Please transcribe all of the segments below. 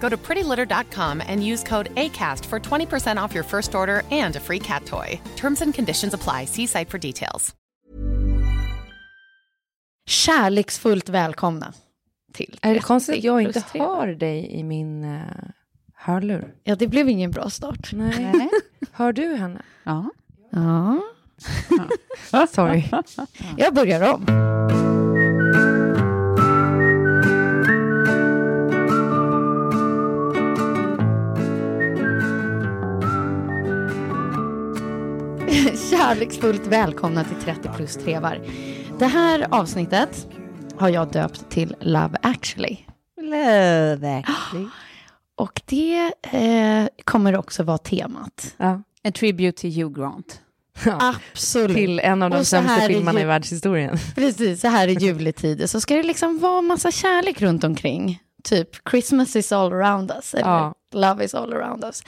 Go to prettylitter.com and use code ACAST for 20% off your first order and a free cat toy. Terms and conditions apply. See site for details. Kärleksfullt välkomna till Är det konstigt att jag inte hör dig i min uh, hörlur? Ja, det blev ingen bra start. Nej. hör du henne? Ja. Ja, Sorry. jag börjar om. Kärleksfullt välkomna till 30 plus trevar. Det här avsnittet har jag döpt till Love actually. Love actually. Och det eh, kommer också vara temat. Ja. A tribute to Hugh Grant. Absolut. Till en av de sämsta filmerna i världshistorien. Precis, så här i juletider så ska det liksom vara massa kärlek runt omkring. Typ Christmas is all around us, eller Ja. Love is all around us.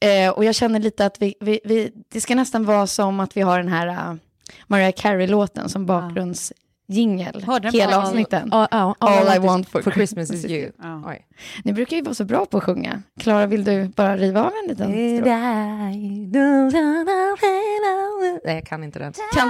Eh, och jag känner lite att vi, vi, vi, det ska nästan vara som att vi har den här uh, Mariah Carey-låten som bakgrundsjingel Hörde den hela avsnitten. All, all, All I want for, for Christmas is you. Oj. Ni brukar ju vara så bra på att sjunga. Klara, vill du bara riva av en liten strof? Nej, jag kan inte den. Kan...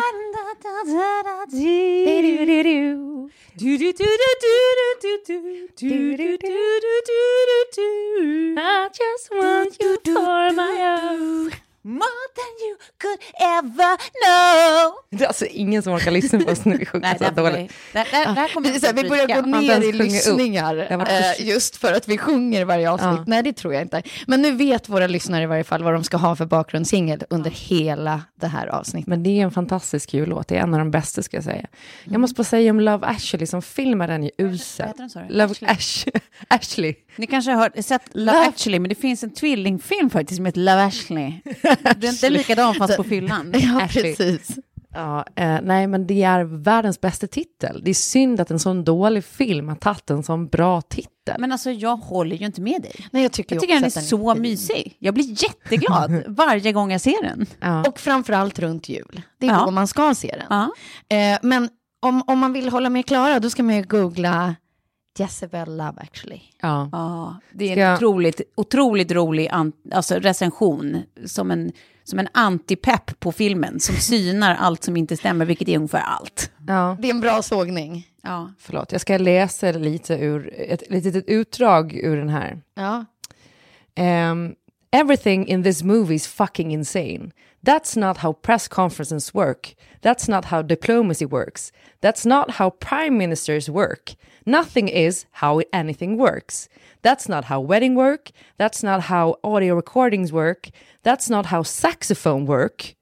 I just want you for my own. More than you could ever know. Det är alltså ingen som orkar lyssna på oss när vi sjunger så dåligt. där, där, där kommer Vi, så här, vi börjar gå Man ner i upp. lyssningar eh, just för att vi sjunger varje avsnitt. Ja. Nej, det tror jag inte. Men nu vet våra lyssnare i varje fall vad de ska ha för bakgrundssingel under hela det här avsnittet. Men det är en fantastisk jullåt. Det är en av de bästa ska jag säga. Jag måste bara säga om Love Ashley, som film är den ju usel. heter den, sa du? Love Ashley? Ash Ashley. Ni kanske har hört, sett Love actually, men det finns en tvillingfilm faktiskt som heter Love Ashley. Den, den är likadan fast på fyllan. Ja, Ashley. precis. Ja, eh, nej, men det är världens bästa titel. Det är synd att en sån dålig film har tagit en sån bra titel. Men alltså jag håller ju inte med dig. Nej, jag tycker, Jag tycker den är att den så fin. mysig. Jag blir jätteglad varje gång jag ser den. ja. Och framförallt runt jul. Det är Ja. då man ska se den. Ja. Eh, men om, om man vill hålla med Klara, då ska man ju googla Jezebel Love actually. ja. Ja, det är Ska en jag- otroligt, otroligt rolig an, alltså recension som en, som en antipepp på filmen som synar allt som inte stämmer, vilket är ungefär allt. ja. Det är en bra sågning. Ja. Förlåt, jag ska läsa lite ur ett litet utdrag ur den här. Ja. Um, everything in this movie is fucking insane. That's not how press conferences work. That's not how diplomacy works. That's not how prime ministers work. Nothing is how anything works. That's not how wedding work. That's not how audio recordings work. That's not how saxophone work.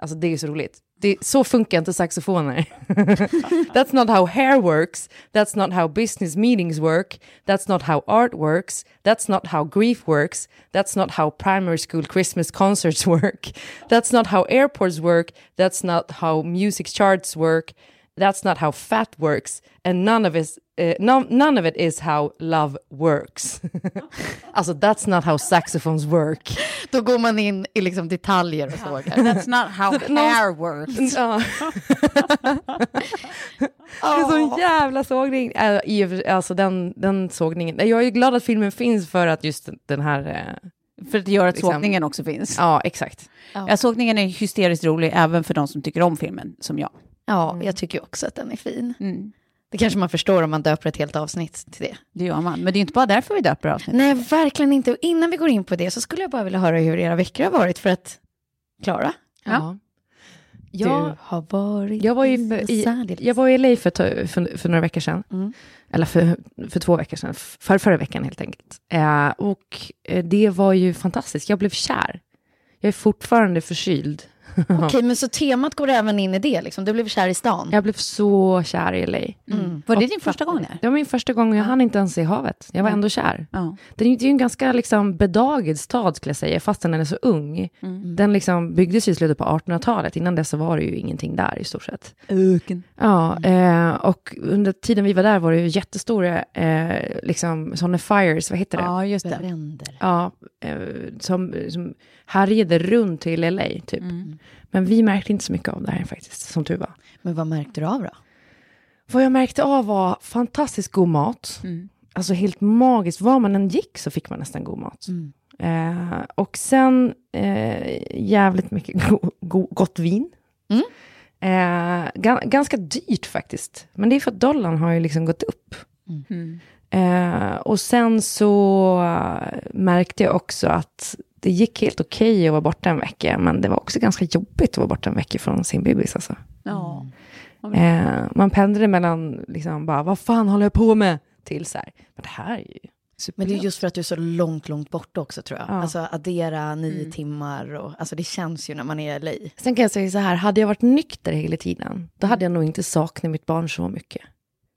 Alltså det är så roligt. Det, så funkar inte saxofoner. That's not how hair works. That's not how business meetings work. That's not how art works. That's not how grief works. That's not how primary school Christmas concerts work. That's not how airports work. That's not how music charts work. That's not how fat works. And none of, is, eh, none, none of it is how love works. alltså, that's not how saxophones work. Då går man in i liksom detaljer och sågar. That's not how hair works. Ja. Det är sån jävla sågning. För- Alltså den, den sågningen. Jag är glad att filmen finns för att just den här... eh, För att göra att Liksom. sågningen också finns. Ja, exakt. Ja, sågningen är hysteriskt rolig även för de som tycker om filmen, som jag. Ja, jag tycker också att den är fin. Mm. Det kanske man förstår om man döper ett helt avsnitt till det. Det gör man. Men det är inte bara därför vi döper avsnitt. Nej, verkligen inte. Och innan vi går in på det så skulle jag bara vilja höra hur era veckor har varit för att... Klara, Ja. du Jag, har varit jag, var ju i jag var i LA för, för, för några veckor sedan. Mm. Eller för, för två veckor sedan. För, förra veckan helt enkelt. Eh, och eh, det var ju fantastiskt. Jag blev kär. Jag är fortfarande förkyld. Okej, men så temat går även in i det, liksom. Du blev kär i stan? Jag blev så kär i LA. Mm. Var det din första gång där? Det var min första gång och jag hann inte ens se havet. Jag var ändå kär. Ja. Det är ju en ganska liksom bedagad stad skulle jag säga, fast den är så ung. Den liksom byggdes i slutet på 1800-talet. Innan dess så var det ju ingenting där i stort sett. Öken. Ja, eh, och under tiden vi var där var det ju jättestora eh, liksom, sådana fires, vad heter det? Ja, just det. Bränder. Ja, som, som härjade runt till LA typ. Men vi märkte inte så mycket av det här faktiskt, som tur var. Men vad märkte du av då? Vad jag märkte av var fantastiskt god mat. Alltså helt magiskt. Var man än gick så fick man nästan god mat. Eh, och sen eh, jävligt mycket go, go, gott vin. Eh, ga, ganska dyrt faktiskt. Men det är för att dollarn har ju liksom gått upp. Eh, och sen så märkte jag också att det gick helt okej att vara borta en vecka. Men det var också ganska jobbigt att vara borta en vecka från sin bebis. Alltså. Ja. Eh, man pendlade mellan, liksom bara, vad fan håller jag på med? Till så här, men det här är ju super. Men det är just för att du är så långt, långt borta också tror jag. Ja. Alltså addera nio timmar och alltså det känns ju när man är i LA. Sen kan jag säga så här, hade jag varit nykter hela tiden, då hade jag nog inte saknat mitt barn så mycket.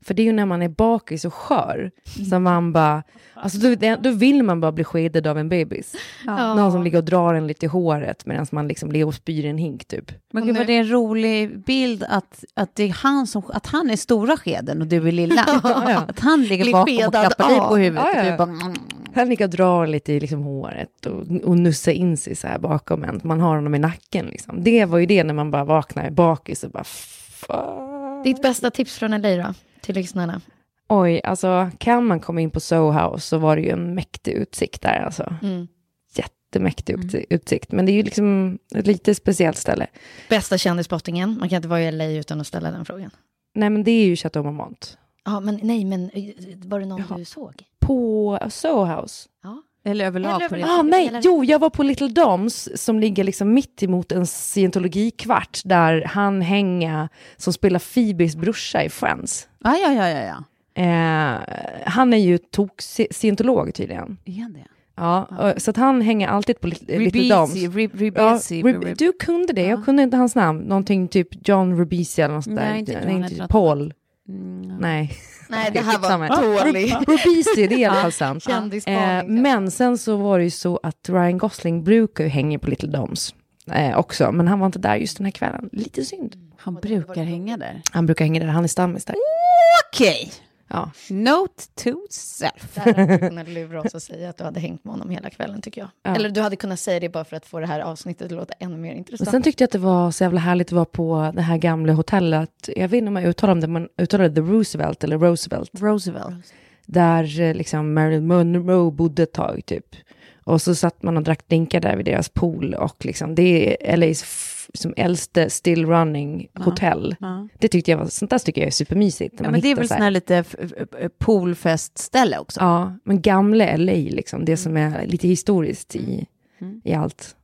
För det är ju när man är bakis och skör, som man bara, alltså då, då vill man bara bli skedad av en bebis. Någon som ligger och drar en lite i håret medan man liksom ligger och spyr i en hink typ. Men gud, vad det är en rolig bild att, att, det är han som, att han är stora skeden och du är lilla. Att han ligger bakom och klappar dig på huvudet. Ja, ja, och ja. du bara, mm. Han ligger och drar lite i liksom håret och, och nussar in sig så här bakom en. Man har honom i nacken liksom. Det var ju det när man bara vaknar bakis och bara fuck. Ditt bästa tips från LA då, till lyssnarna? Oj, alltså kan man komma in på Soho House så var det ju en mäktig utsikt där alltså. Mm. Jättemäktig ut- utsikt. Men det är ju liksom ett lite speciellt ställe. Bästa kändisspottingen? Man kan inte vara i LA utan att ställa den frågan. Nej men det är ju Chateau Marmont. Ja, men nej, men eh, var det någon Jaha. du såg? På Soho House. Ja. Eller överlag Eller. Ah, nej, Eller- jo, jag var på Little Doms som ligger liksom mitt emot en scientologikvart där han hänger som spelar Phoebes brorsa i Friends. Ja, ja, ja, ja, ja. Eh, han är ju tok scientolog tydligen. Är han det? Ja, och- så att han hänger alltid på Little, Little Doms. Ribisi, Rib- Ja, Ribisi, Rib- Rib- du kunde det, jag kunde inte hans namn. Någonting typ John Rubisi eller något sånt där. Nej, inte John, Nej, inte Paul. Mm, Nej. Nej, det här var dålig. Rubisi, det är i alla fall sant. Eh, men sen så var det ju så att Ryan Gosling brukar ju hänga på Little Doms eh, också, men han var inte där just den här kvällen. Lite synd. Han brukar hänga där. Han brukar hänga där, han är stammis där. Okej. Ja. Note to self. Där hade du kunnat lura oss och säga att du hade hängt med honom hela kvällen tycker jag. Ja. Eller du hade kunnat säga det bara för att få det här avsnittet att låta ännu mer Och intressant. sen tyckte jag att det var så jävla härligt att vara på det här gamla hotellet. Jag vet inte om jag uttalar det, men uttalar det The Roosevelt eller Roosevelt. Roosevelt. Där eh, liksom Marilyn Monroe bodde ett tag typ. Och så satt man och drack drinkar där vid deras pool och liksom det är LAs som äldste still running hotell. Ja. Det tyckte jag var, sånt där tycker jag är supermysigt. Ja, men det är väl så här- sån här lite poolfestställe också. Ja, men gamla LA liksom, det som är lite historiskt i, i allt.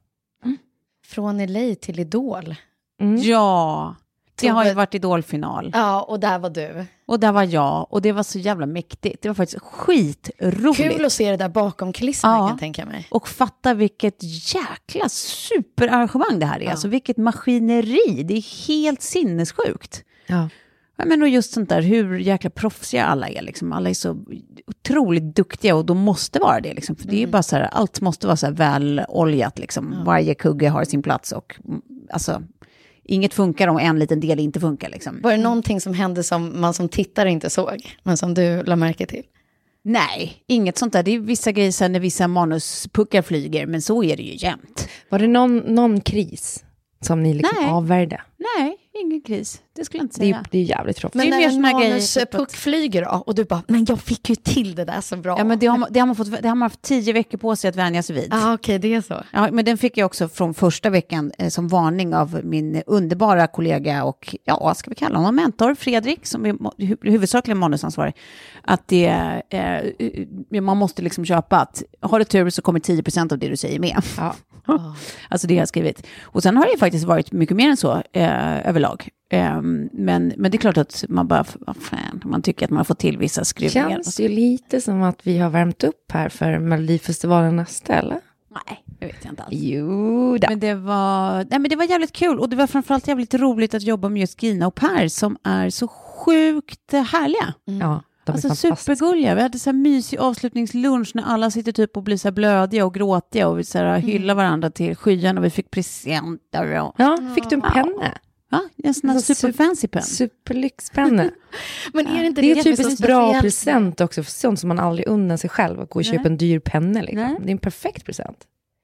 Från LA till Idol. Mm. Ja, det har ju varit idolfinal. Ja, och där var du. Och där var jag och det var så jävla mäktigt. Det var faktiskt skitroligt. Kul att se det där bakom kulisserna Ja. kan jag tänka mig. Och fatta vilket jäkla superarrangemang det här är. Alltså vilket maskineri. Det är helt sinnessjukt. Ja. Ja, Men och just sånt där hur jäkla proffsiga alla är. Liksom. Alla är så otroligt duktiga och de måste vara det. Liksom. För det är Mm. ju bara så här, allt måste vara så här väloljat. Liksom. Varje kugge har sin plats och mm, alltså, inget funkar om en liten del inte funkar. Liksom. Var det någonting som hände som man som tittare inte såg, men som du la märke till? Nej, inget sånt där. Det är vissa grejer sen när vissa manuspuckar flyger, men så är det ju jämt. Var det någon, någon kris som ni liksom Nej. avvärjde? Nej, ingen kris. Det skulle jag inte Det säga. är, det är jävligt tråkigt. Men Det är när en manuspuck flyger då, och du bara, men jag fick ju till det där så bra. Ja, men det har, man, det, har man fått, det har man haft tio veckor på sig att vänja sig vid. ah, okej, det är så. Ja, men den fick jag också från första veckan eh, som varning av min underbara kollega och, ja, vad ska vi kalla honom, mentor, Fredrik, som är hu huvudsakligen manusansvarig. Att det, eh, man måste liksom köpa att, har du tur så kommer 10% av det du säger med. Ja. Alltså det har jag skrivit. Och sen har det ju faktiskt varit mycket mer än så eh, överlag. Eh, men, men det är klart att man bara, vad fan, man tycker att man fått till vissa Det skruvningar. känns ju lite som att vi har värmt upp här för Melodifestivalen nästa, eller? Nej, det vet jag inte alls. Jo då. Men det var, nej, men det var jävligt kul och det var framförallt jävligt roligt att jobba med just Gina och Per som är så sjukt härliga. Ja, de är Alltså supergulliga. Vi hade så här mysig avslutningslunch när alla sitter typ och blir så här blödiga och gråtiga och vi så här hyllar varandra till skyn och vi fick presenter och Ja, fick du en penna? Ja, en sån här Alltså, superfancy pen. Superlyxpenna. Men är det inte Det är det typiskt är bra speciellt? present också, för sånt som man aldrig unnar sig själv, att gå och köpa en dyr penna. Liksom. Det är en perfekt present.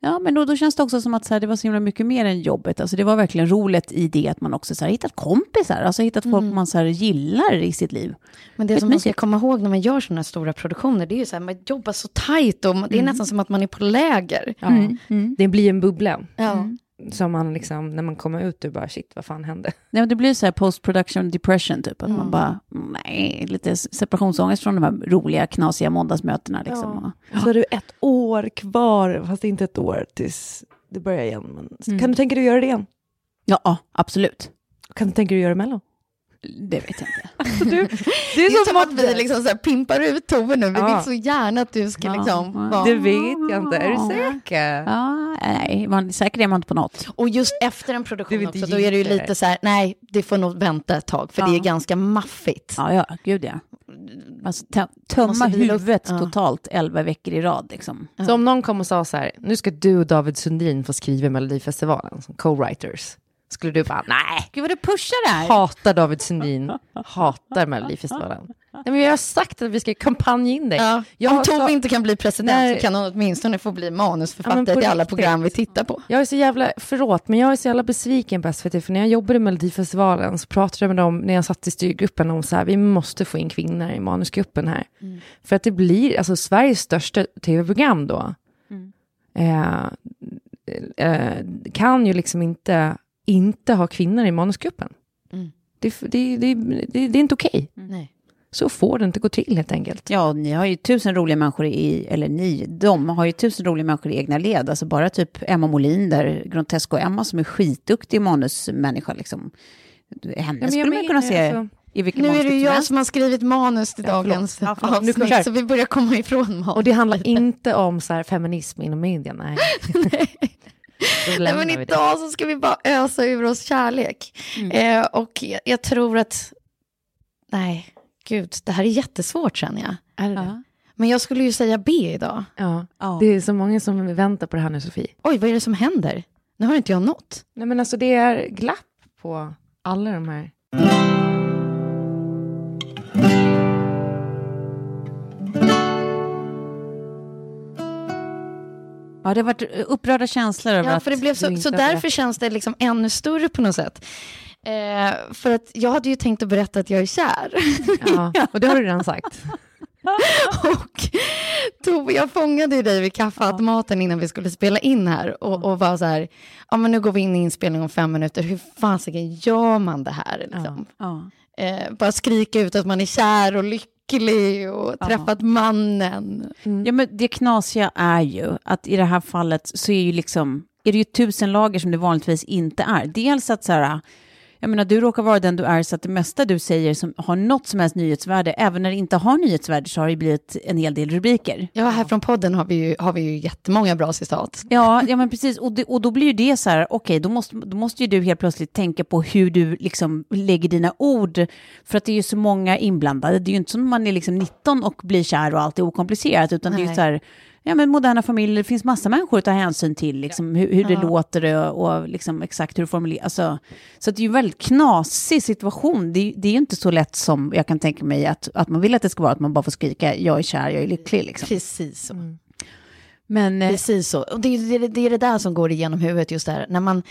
Ja, men då, då känns det också som att så här, det var så himla mycket mer än jobbet. Alltså, det var verkligen roligt i det att man också så här, hittat kompisar, alltså hittat folk man så här, gillar i sitt liv. Men det Vet som man ska komma ihåg när man gör sådana här stora produktioner, det är ju så här, man jobbar så tajt och det är nästan som att man är på läger. Ja. Det blir en bubbla Ja. Som man liksom, när man kommer ut, du bara shit, vad fan hände? Nej, men det blir så här post-production depression, typ. Att man bara, nej, lite separationsångest från de här roliga, knasiga måndagsmötena. Liksom. Så har du ett år kvar, fast inte ett år tills det börjar igen. Men Kan du tänka dig att göra det igen? Ja, ja, absolut. Kan du tänka dig att göra Mello? Det vet jag inte. Du, Det är som att vi liksom så här pimpar ut Tove nu. Vi Ja. vill så gärna att du ska Ja. liksom Ja. vara... Det vet jag inte, är du säker? Ja, nej, man, säkert är man inte på något. Och just efter en Du produktion också, då är det ju lite så här, nej, det får nog vänta ett tag, för det är ganska maffigt. Ja, ja, gud ja. Alltså, tö- tömma huvudet Ja. totalt elva veckor i rad. Liksom. Så om någon kom och sa så här, nu ska du och David Sundin få skriva i Melodifestivalen som co-writers. Skulle du bara, nej, Gud vad du pushar det här. hatar David Sundin, hatar Melodifestivalen. Nej, men jag har sagt att vi ska kampanja in dig. Ja. Jag Om Tove så- inte kan bli president Nej. så kan hon åtminstone få bli Ja, manusförfattare på till alla program vi tittar på. Jag är så jävla, förlåt, men jag är så jävla besviken på SVT, för när jag jobbade i Melodifestivalen så pratade jag med dem, när jag satt i styrgruppen, om så här, vi måste få in kvinnor i manusgruppen här. För att det blir, alltså Sveriges största tv-program då, eh, eh, kan ju liksom inte, inte ha kvinnor i manusgruppen. Mm. Det, det, det, det, det är inte okej. Nej. Så får det inte gå till helt enkelt. Ja, ni har ju tusen roliga människor i, eller ni, de har ju tusen roliga människor i egna led. Alltså bara typ Emma Molin där, Grotesco Emma som är skitduktig manusmänniska liksom. Henne skulle man kunna se alltså, Nu är det manusgrupp ju som jag som har skrivit manus till Ja, förlåt. dagens Ja, förlåt. Nu avsnitt, kör. så vi börjar komma ifrån manus. och det handlar inte om så här feminism inom media, nej. Då Nej, men idag så ska vi bara ösa ur oss kärlek. Eh, och jag, jag tror att, nej, gud, det här är jättesvårt känner jag. Är det? Ja. Men jag skulle ju säga B idag. Ja. Ja. Det är så många som väntar på det här nu, Sofie. Oj, vad är det som händer? Nu har inte jag nått. Nej, men alltså det är glapp på alla de här. Ja, det har varit upprörda känslor över Ja, för det blev så, så därför känns det liksom ännu större på något sätt. Eh, för att jag hade ju tänkt att berätta att jag är kär. Ja, och det har du redan sagt. och Tove, jag fångade ju dig vid kaffeautomaten innan vi skulle spela in här och, och var så här, ja men nu går vi in i inspelning om fem minuter, hur fasiken gör man det här? Liksom? Ja. Eh, bara skrika ut att man är kär och lycklig och träffat mannen. Ja, men det knasiga är ju att i det här fallet så är ju liksom, är det ju tusen lager som det vanligtvis inte är. Dels att så här, jag menar du råkar vara den du är så att det mesta du säger som har något som helst nyhetsvärde, även när det inte har nyhetsvärde så har det blivit en hel del rubriker. Ja, här från podden har vi ju, har vi ju jättemånga bra citat. Ja, ja men precis. Och, det, och då blir ju det så här, okej, då, måste, då måste ju du helt plötsligt tänka på hur du liksom lägger dina ord. För att det är ju så många inblandade. Det är ju inte som man är liksom 19 och blir kär och allt är okomplicerat, utan det är ju Nej. så här, ja, men moderna familjer, det finns massa människor att ta hänsyn till, liksom, hur, hur det Ja. låter och, och liksom, exakt hur det formuleras. Alltså, så att det är ju en väldigt knasig situation. Det, det är ju inte så lätt som jag kan tänka mig att, att man vill att det ska vara, att man bara får skrika jag är kär, jag är lycklig. Liksom. Precis så. Men eh, Precis så. Och det, är- det, är- det är det där som går igenom huvudet just där. När man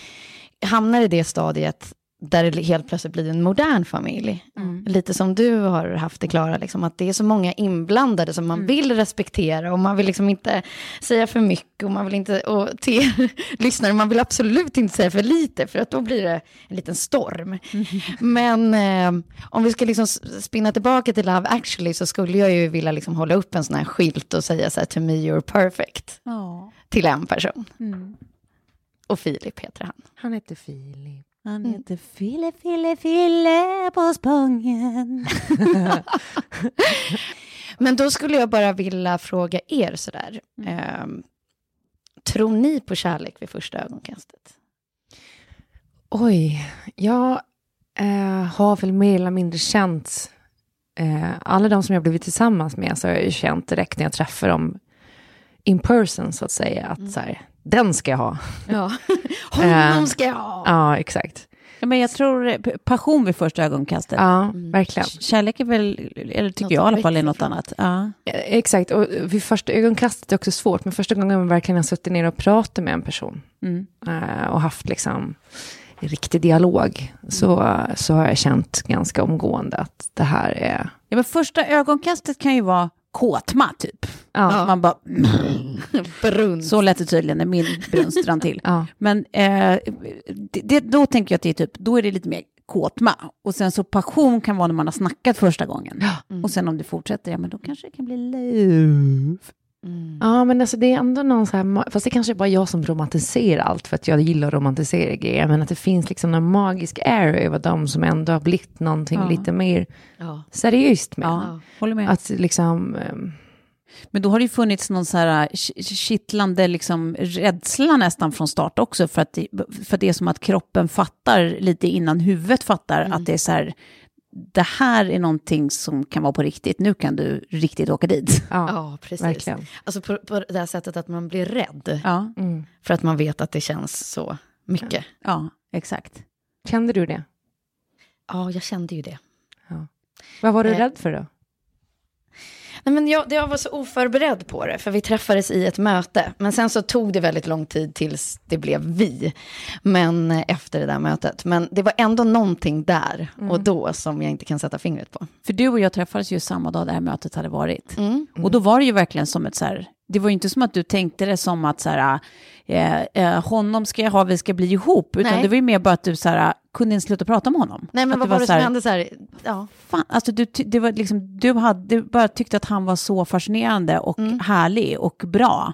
hamnar i det stadiet där det helt plötsligt blir en modern familj. Lite som du har haft det Klara, liksom, att det är så många inblandade som man vill respektera och man vill liksom inte säga för mycket och man vill inte, och till lyssnare, man vill absolut inte säga för lite för att då blir det en liten storm. Men eh, om vi ska liksom spinna tillbaka till Love actually så skulle jag ju vilja liksom hålla upp en sån här skylt och säga så här, to me you're perfect ja, till en person. mm. Och Filip heter han. Han heter Filip. Han heter Fille, Fille, Fille på Spången. Men då skulle jag bara vilja fråga er sådär. ehm, tror ni på kärlek vid första ögonkastet? Oj, jag eh, har väl mer eller mindre känt eh, alla de som jag blivit tillsammans med så har jag ju känt direkt när jag träffar dem in person så att säga att så här, den ska jag ha. Ja. Eh, Honom ska jag ha! Ja, exakt. Ja, men jag tror eh, passion vid första ögonkastet. Ja, verkligen. Kärlek är väl, eller tycker Något jag i alla fall, är något annat. Ja. Eh, Exakt, och vid första ögonkastet är det också svårt, men första gången man verkligen har suttit ner och pratat med en person Mm. eh, och haft liksom riktig dialog, så, så har jag känt ganska omgående att det här är... Ja, men första ögonkastet kan ju vara kåtma, typ. Ja, Man bara, Brunst. så lät det tydligen när min brunst rann till. ja. Men eh, det, då tänker jag att det är typ, då är det lite mer kåtma. Och sen så passion kan vara när man har snackat första gången. Och sen om det fortsätter, ja men då kanske det kan bli love. Mm. Ja, men alltså det är ändå någon så här, fast det kanske är bara jag som romantiserar allt för att jag gillar att romantisera grejer, men att det finns liksom någon magisk air över dem som ändå har blivit någonting Ja. lite mer Ja. seriöst med. Ja, håller med. Att liksom, ehm, Men då har det ju funnits någon så här ki- kittlande liksom rädsla nästan från start också. För att, det, för det är som att kroppen fattar lite innan huvudet fattar att det är så här, det här är någonting som kan vara på riktigt. Nu kan du riktigt åka dit. ja, ja, precis. verkligen. Alltså på, på det här sättet att man blir rädd. Ja, Mm. För att man vet att det känns så mycket. ja exakt. Kände du det? Ja, jag kände ju det. Vad var du Eh, rädd för då? Nej, men jag, jag var så oförberedd på det, för vi träffades i ett möte. Men sen så tog det väldigt lång tid tills det blev vi, men eh, efter det där mötet. Men det var ändå någonting där och då som jag inte kan sätta fingret på. För du och jag träffades ju samma dag det här mötet hade varit. Mm. Och då var det ju verkligen som ett så här, det var ju inte som att du tänkte det som att så här, eh, eh, honom ska jag ha, vi ska bli ihop, utan Nej. det var ju mer bara att du så här, kunde inte sluta prata med honom. Nej, men att vad var det som här, hände så här? Ja. Fan, alltså du, det var liksom, du, hade, du bara tyckte att han var så fascinerande och Mm. härlig och bra.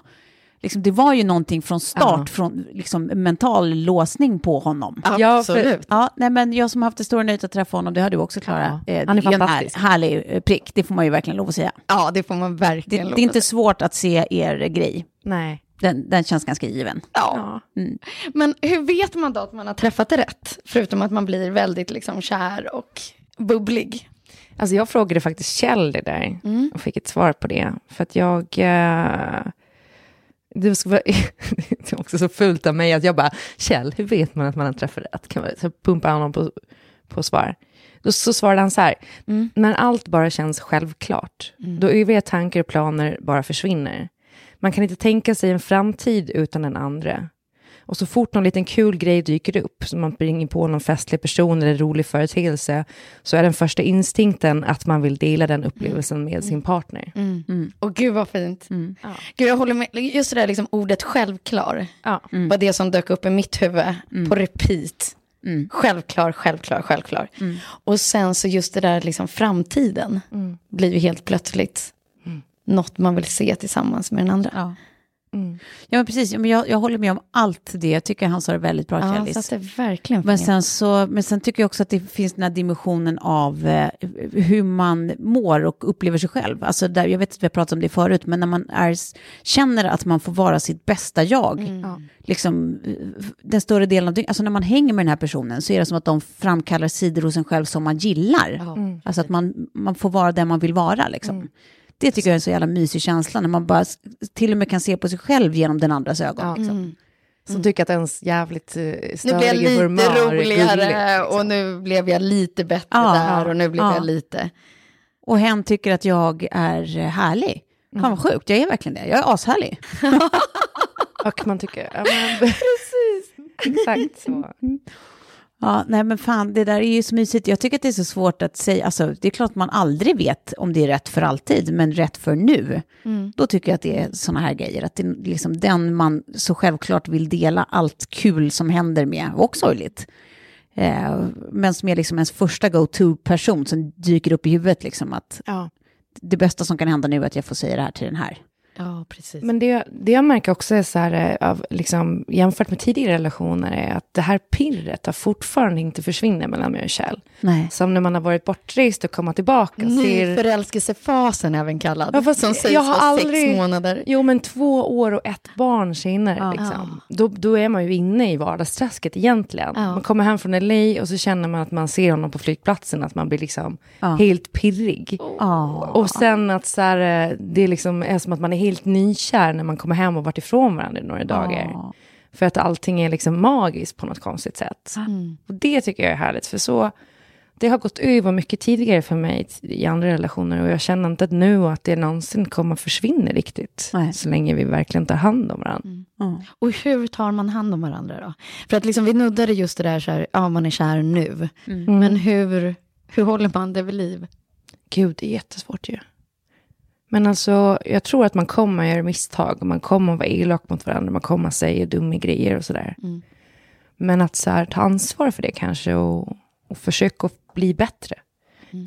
Liksom, det var ju någonting från start, Ja. från liksom, mental låsning på honom. Ja, Absolut. Ja, nej, men jag som har haft det stora nöjet att träffa honom, det har du också Klara. Ja, Eh, han är det en här, fantastisk. härlig eh, prick, det får man ju verkligen lov att säga. Ja, det får man Det, verkligen det lov är inte att säga. svårt att se er grej. Nej. Den, den känns ganska given. Ja. Mm. Men hur vet man då att man har träffat det rätt? Förutom att man blir väldigt liksom kär och bubblig. Alltså jag frågade faktiskt Kjell det där Mm. och fick ett svar på det. För att jag... Eh, det, ska vara, det är också så fult av mig att jag bara, Kjell, hur vet man att man har träffat rätt? Kan man så pumpa honom på, på svar. Då så svarade han så här, Mm. när allt bara känns självklart, då eviga tankar och planer bara försvinner. Man kan inte tänka sig en framtid utan den andra. Och så fort någon liten kul grej dyker upp, som man springer på någon festlig person eller rolig företeelse, så är den första instinkten att man vill dela den upplevelsen med sin partner. Mm. Och gud vad fint. Mm. Ja. Gud, jag håller med. Just det där liksom ordet självklar Ja. var det som dök upp i mitt huvud på repeat. Mm. Självklar, självklar, självklar. Och sen så just det där liksom framtiden blir ju helt plötsligt något man vill se tillsammans med den andra. Ja. Mm. ja, men precis. Men jag, jag håller med om allt det. Jag tycker han sa det väldigt bra, Ja, Kjellis. så det verkligen Men sen, så, men sen tycker jag också att det finns den här dimensionen av eh, hur man mår och upplever sig själv. Alltså där, jag vet att vi har pratat om det förut, men när man är, känner att man får vara sitt bästa jag, Mm. liksom, eh, den större delen av dygnet, alltså när man hänger med den här personen så är det som att de framkallar sidor hos en själv som man gillar. Mm. Alltså att man, man får vara den man vill vara. Liksom. Det tycker jag är en så jävla mysig känsla, när man bara till och med kan se på sig själv genom den andras ögon. Ja. Liksom. Som tycker att ens jävligt uh, Nu störiga blev jag lite roligare gulligt, liksom. och nu blev jag lite bättre Ja, där och nu blev ja. jag lite... Och hen tycker att jag är eh, härlig. Fan vad sjukt, jag är verkligen det. Jag är ashärlig. Och man tycker, ja, men, precis, exakt så. Ja, nej men fan, det där är ju så mysigt. Jag tycker att det är så svårt att säga. Alltså, det är klart man aldrig vet om det är rätt för alltid, men rätt för nu. Då tycker jag att det är såna här grejer. Att det är liksom den man så självklart vill dela allt kul som händer med, och sorgligt. Eh, men som är liksom ens första go-to-person som dyker upp i huvudet. Liksom, att Ja. det bästa som kan hända nu är att jag får säga det här till den här. Ja, precis. Men det, det jag märker också är så här, eh, av, liksom, jämfört med tidigare relationer, är att det här pirret har fortfarande inte försvunnit mellan mig och Kjell. Nej. Som när man har varit bortrest och kommer tillbaka. Nyförälskelsefasen även kallad. Ja, fast som sägs jag har vara aldrig- sex månader. jo, men två år och ett barn senare, Ja. liksom. då, då är man ju inne i vardagsträsket egentligen. Ja. Man kommer hem från LA och så känner man att man ser honom på flygplatsen, att man blir liksom Ja. helt pirrig. Och sen att så här, eh, det liksom är som att man är helt nykär när man kommer hem och varit ifrån varandra i några dagar. Ja. För att allting är liksom magiskt på något konstigt sätt. Mm. Och det tycker jag är härligt, för så... Det har gått över mycket tidigare för mig i andra relationer och jag känner inte att nu att det någonsin kommer att försvinna riktigt. Nej. Så länge vi verkligen tar hand om varandra. Ja. Och hur tar man hand om varandra då? För att liksom vi nuddade just det där, så här, ja man är kär nu. Mm. Men hur, hur håller man det vid liv? Gud, det är jättesvårt ju. Men alltså, jag tror att man kommer att göra misstag och man kommer att vara elak mot varandra. Man kommer att säga dumma grejer och sådär. Mm. Men att så här, ta ansvar för det kanske och, och försöka bli bättre.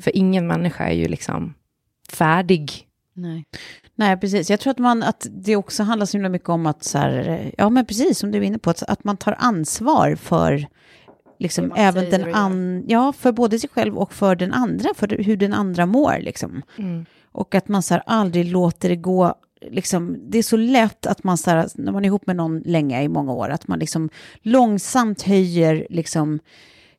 För ingen människa är ju liksom färdig. Nej. Nej, precis. Jag tror att, man, att det också handlar så himla mycket om att, så här, ja men precis som du är inne på, att, att man tar ansvar för liksom, även den an, ja, för både sig själv och för den andra, för hur den andra mår. Liksom. Och att man så här, aldrig låter det gå, liksom, det är så lätt att man, så här, när man är ihop med någon länge i många år, att man liksom långsamt höjer, liksom,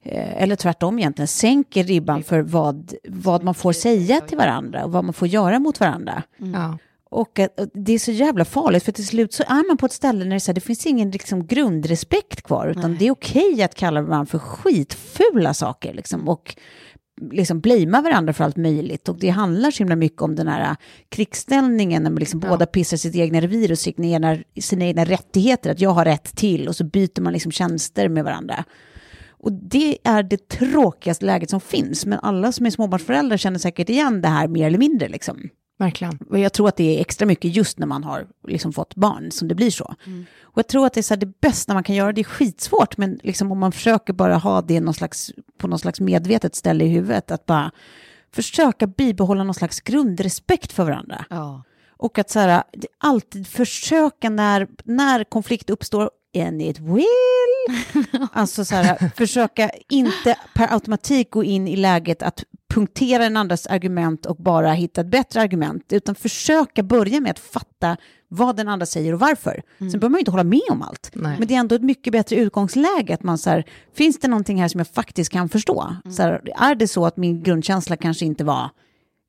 eh, eller tvärtom egentligen, sänker ribban för vad, vad man får säga till varandra och vad man får göra mot varandra. Ja. Och att det är så jävla farligt, för till slut så är man på ett ställe när det, är så här, det finns ingen liksom, grundrespekt kvar, utan det är okej att kalla varandra för skitfula saker, liksom, och liksom blamea varandra för allt möjligt. Och det handlar så himla mycket om den här äh, krigsställningen, när man liksom båda pissar sitt egna revir och sina egna, sina egna rättigheter, att jag har rätt till, och så byter man liksom tjänster med varandra. Och det är det tråkigaste läget som finns, men alla som är småbarnsföräldrar känner säkert igen det här mer eller mindre. Liksom. Verkligen. Och jag tror att det är extra mycket just när man har liksom fått barn som det blir så. Och jag tror att det är så det bästa man kan göra, det är skitsvårt, men liksom om man försöker bara ha det någon slags, på någon slags medvetet ställe i huvudet, att bara försöka bibehålla någon slags grundrespekt för varandra. Ja. Och att så här, alltid försöka när, när konflikt uppstår, and it will, alltså så här, försöka inte per automatik gå in i läget att punktera den andras argument och bara hitta ett bättre argument, utan försöka börja med att fatta vad den andra säger och varför. Sen behöver man ju inte hålla med om allt, Nej. men det är ändå ett mycket bättre utgångsläge att man så här, finns det någonting här som jag faktiskt kan förstå? Så här, är det så att min grundkänsla kanske inte var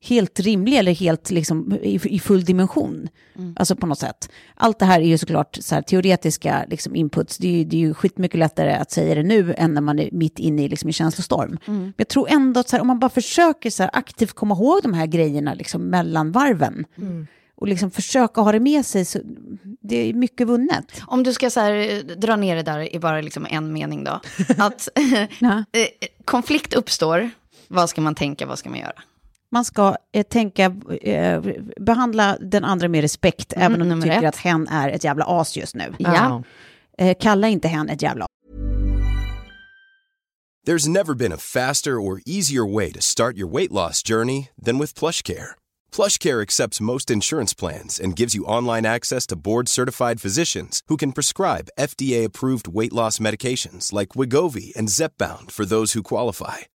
helt rimlig eller helt liksom i, i full dimension. Alltså på något sätt. Allt det här är ju såklart så här, teoretiska liksom, inputs. Det är, ju, det är ju skitmycket lättare att säga det nu än när man är mitt inne i liksom, en känslostorm. Men jag tror ändå att här, om man bara försöker så här, aktivt komma ihåg de här grejerna liksom, mellan varven och liksom försöka ha det med sig, så det är mycket vunnet. Om du ska så här, eh, dra ner det där i bara liksom en mening då. Att Ja. eh, konflikt uppstår, vad ska man tänka, vad ska man göra? Man ska eh, tänka, eh, behandla den andra med respekt, även om du tycker ett. att hen är ett jävla as just nu. Ja. Eh, kalla inte hen ett jävla There's never been a faster or easier way to start your weight loss journey than with PlushCare. PlushCare accepts most insurance plans and gives you online access to board-certified physicians who can prescribe FDA-approved weight loss medications like Wigovi and Zepbound for those who qualify.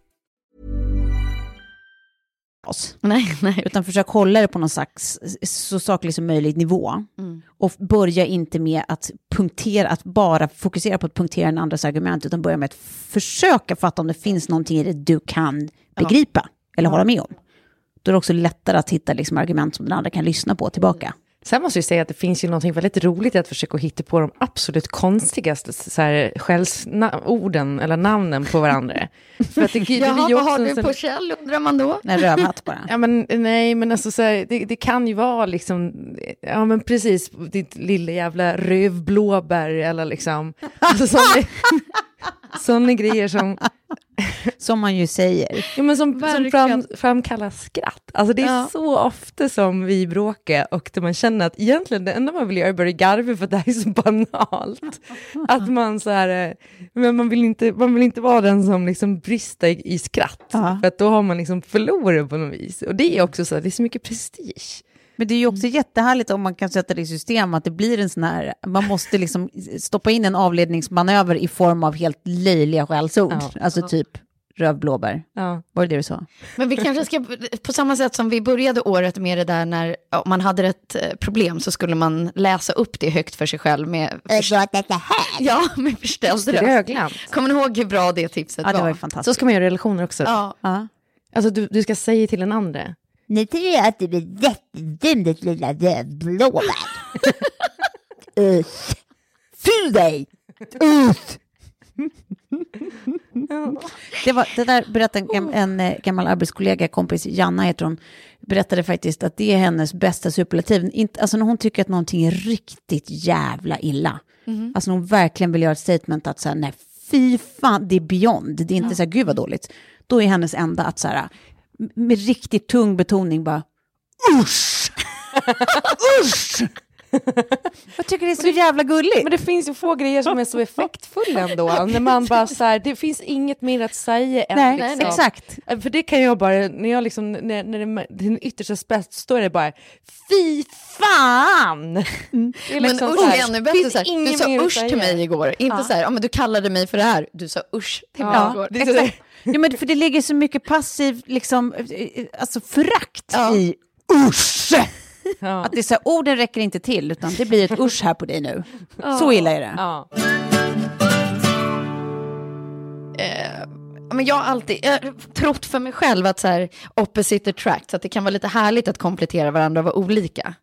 Oss. Nej, nej. Utan försök hålla det på någon slags så saklig som möjligt nivå. Och börja inte med att punktera, att bara fokusera på att punktera en andras argument, utan börja med att försöka fatta om det finns någonting i det du kan begripa eller hålla med om. Då är det också lättare att hitta liksom argument som den andra kan lyssna på tillbaka. Sen måste jag säga att det finns ju någonting väldigt roligt i att försöka hitta på de absolut konstigaste så här, skällsorden eller namnen på varandra. För att det, det, Jaha, vad har du på Kjell undrar man då? En rövhatt bara. Ja, men nej, men alltså så här, det, det kan ju vara liksom, ja men precis, ditt lilla jävla rövblåbär eller liksom, alltså sådana, grejer som, Som man ju säger. ja, men som, som fram, framkallar skratt. Alltså det är Ja. så ofta som vi bråkar och där man känner att egentligen det enda man vill göra är börja garva för att det här är så banalt. Att man så här, eh, men man vill inte, man vill inte vara den som liksom brister i, i skratt. Ja. För att då har man liksom förlorat på något vis. Och det är också så, här, det är så mycket prestige. Men det är ju också jättehärligt om man kan sätta det i system, att det blir en sån här, man måste liksom stoppa in en avledningsmanöver i form av helt löjliga skällsord. Ja. Alltså typ rövblåbär. Ja. Var det det du sa? Men vi kanske ska, på samma sätt som vi började året med det där när ja, man hade ett eh, problem så skulle man läsa upp det högt för sig själv med, ja, med förställd Det är röst. Kommer ni ihåg hur bra det tipset Ja, det var var? ju Så fantastiskt. ska man göra i relationer också. Ja. Ja. Alltså du, du ska säga till den andra. Nu tror jag att du är jättedum ditt lilla rövblåbär. Usch. Fy dig! Usch! Det, var, det där berättade en, en eh, gammal arbetskollega, kompis, Janna heter hon, berättade faktiskt att det är hennes bästa superlativ. Inte, alltså när hon tycker att någonting är riktigt jävla illa. Alltså när hon verkligen vill göra ett statement att så här, nej fy fan, det är beyond. Det är inte så här, gud vad dåligt. Då är hennes enda att så här, med riktigt tung betoning bara, usch! usch! Jag tycker det är så jävla gulligt. Men det finns ju få grejer som är så effektfulla ändå. när man bara så här, det finns inget mer att säga än Nej, liksom. exakt. För det kan jag bara, när jag liksom, när, när det, den yttersta spets, är det bara fy fan! Det är Men liksom så usch är ännu bättre. Så här, du sa usch till mig igår. Inte så här, ja, men du kallade mig för det här. Du sa usch till mig Ja, igår. det är. Ja, men för det ligger så mycket passiv, liksom, eh, alltså förakt Ja. i usch. Ja. Att det är så här, orden räcker inte till, utan det blir ett usch här på dig nu. Så illa är det. Ja. Men jag har alltid jag har trott för mig själv att så här, opposite attract, så att det kan vara lite härligt att komplettera varandra och vara olika.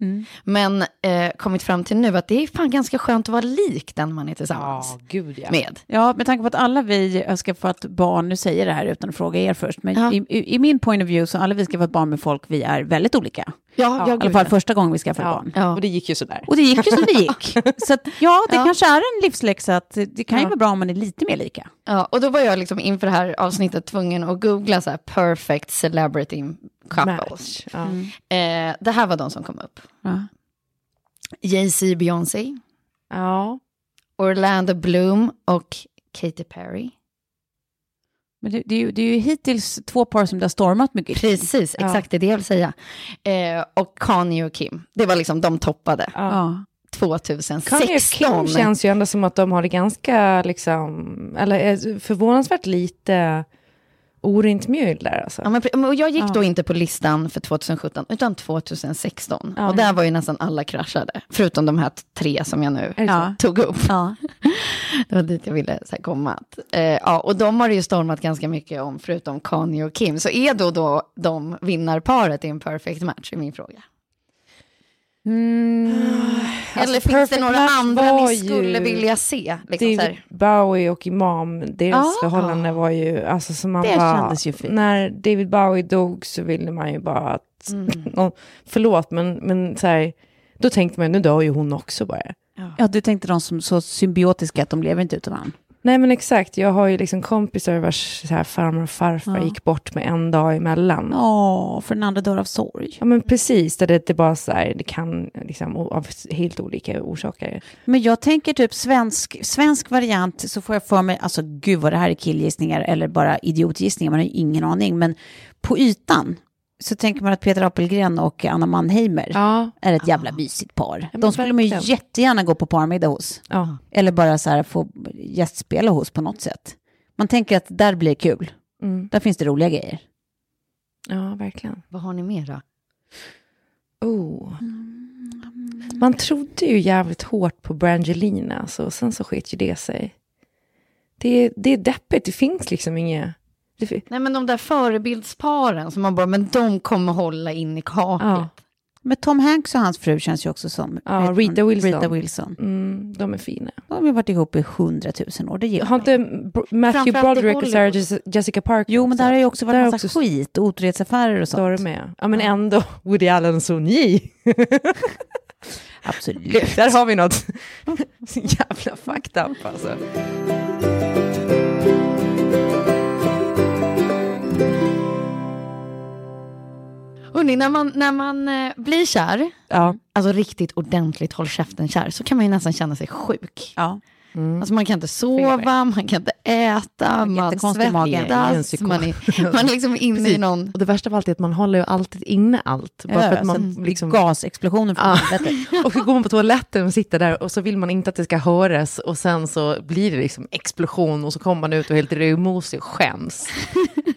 Men eh, kommit fram till nu att det är fan ganska skönt att vara lik den man är tillsammans ja, gud ja. med. Ja, med tanke på att alla vi har skaffat barn, nu säger jag det här utan att fråga er först, men Ja. i, i, i min point of view så alla vi skaffat barn med folk, vi är väldigt olika. Ja, I alla fall första gången vi skaffade Ja. barn. Ja. Och det gick ju sådär. Och det gick ju som det gick. Så att, ja, det Ja. kanske är en livsläxa att det kan ju Ja. vara bra om man är lite mer lika. Ja, och då var jag liksom inför det här avsnittet tvungen att googla så här perfect celebrity couples. Ja. Eh, det här var de som kom upp. Ja. Jay-Z, Beyoncé, ja. Orlando Bloom och Katy Perry. Men det, det, är ju, det är ju hittills två par som det har stormat mycket. Precis, Ja. exakt det är det jag vill säga. Eh, och Kanye och Kim, det var liksom de toppade. Ja. Ja. 2016. Kanye och Kim känns ju ändå som att de har det ganska, liksom, eller är förvånansvärt lite orent mjöl där alltså. Ja, men, och jag gick Ja. då inte på listan för 2017, utan 2016. Ja. Och där var ju nästan alla kraschade, förutom de här tre som jag nu tog upp. Det var dit jag ville så här, komma. Att, eh, ja, och de har det ju stormat ganska mycket om, förutom Kanye och Kim. Så är då, då de vinnarparet i en perfect match, är min fråga. Eller finns det några andra ni skulle ju- vilja se? Liksom, David. Bowie och Imam, deras Ah. förhållande var ju, alltså som man Det bara, kändes ju fint. när David Bowie dog så ville man ju bara att, oh, förlåt men, men så här, då tänkte man nu dör ju hon också bara. Ja, du tänkte de som så symbiotiska att de lever inte utan varandra. Nej men exakt, jag har ju liksom kompisar vars så här, farmor och farfar Ja. gick bort med en dag emellan. Åh, för den andra dör av sorg. Ja men precis, där det, det bara så här, det kan liksom av helt olika orsaker. Men jag tänker typ svensk, svensk variant så får jag för mig, alltså gud vad det här är killgissningar eller bara idiotgissningar, man har ju ingen aning. Men på ytan så tänker man att Peter Apelgren och Anna Mannheimer Ja, är ett jävla mysigt par. De skulle man ju jättegärna gå på parmiddag hos. ja. Eller bara så här få gästspela hos på något sätt. Man tänker att där blir det kul. Mm. Där finns det roliga grejer. ja verkligen. Vad har ni mer då? Oh. Man trodde ju jävligt hårt på Brangelina, så och sen så sket ju det sig. Det, det är deppigt, det finns liksom inget... Nej men de där förebildsparen som man bara, men de kommer hålla in i kaklet. ja, Men Tom Hanks och hans fru känns ju också som Ja, Rita Wilson. Rita Wilson. mm, de är fina. De har varit ihop i hundratusen år. Det ger Har inte Matthew Broderick och Sarah Jessica Parker Jo, men där har ju också varit har massa också- skit och otrohetsaffärer och Då är sånt. det med. Ja, men ändå Woody Allen och Ni. Absolut. Där har vi något så jävla fucked up alltså. Hörrni, när man, när man eh, blir kär, Ja. alltså riktigt ordentligt håll käften-kär, så kan man ju nästan känna sig sjuk. Ja. Alltså man kan inte sova, man kan inte äta, man i svettas, man är, man är liksom inne i Precis. någon... Och det värsta av allt är att man håller ju alltid inne allt. Bara för att man liksom... Gasexplosioner från Ja. helvete. Och så går man på toaletten och sitter där och så vill man inte att det ska höras och sen så blir det liksom explosion och så kommer man ut och är helt rödmosig och skäms.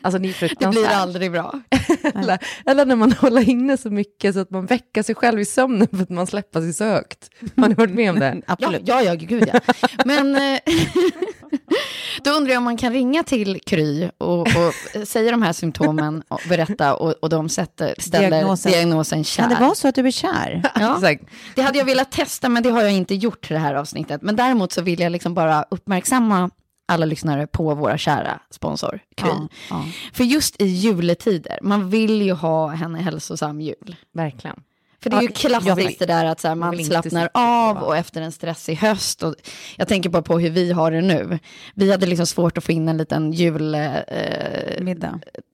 Alltså ni är Det blir aldrig bra. Eller, eller när man håller inne så mycket så att man väcker sig själv i sömnen för att man släpper sig så högt. Har ni varit med om det? Ja, Absolut. ja, ja, gud ja. Men eh, då undrar jag om man kan ringa till Kry och, och säga de här symptomen och berätta och, och de sätter, ställer Diagnosen. diagnosen, kär. Kan det vara så att du är kär? Ja. Exakt. Det hade jag velat testa, men det har jag inte gjort det här avsnittet. Men däremot så vill jag liksom bara uppmärksamma alla lyssnare på våra kära sponsor, Kry. Ja, ja. För just i juletider, man vill ju ha en hälsosam jul. Verkligen. För det är ju klassiskt vill- det där att så här, man slappnar av och efter en stressig höst. Och jag tänker bara på hur vi har det nu. Vi hade liksom svårt att få in en liten jul... Eh.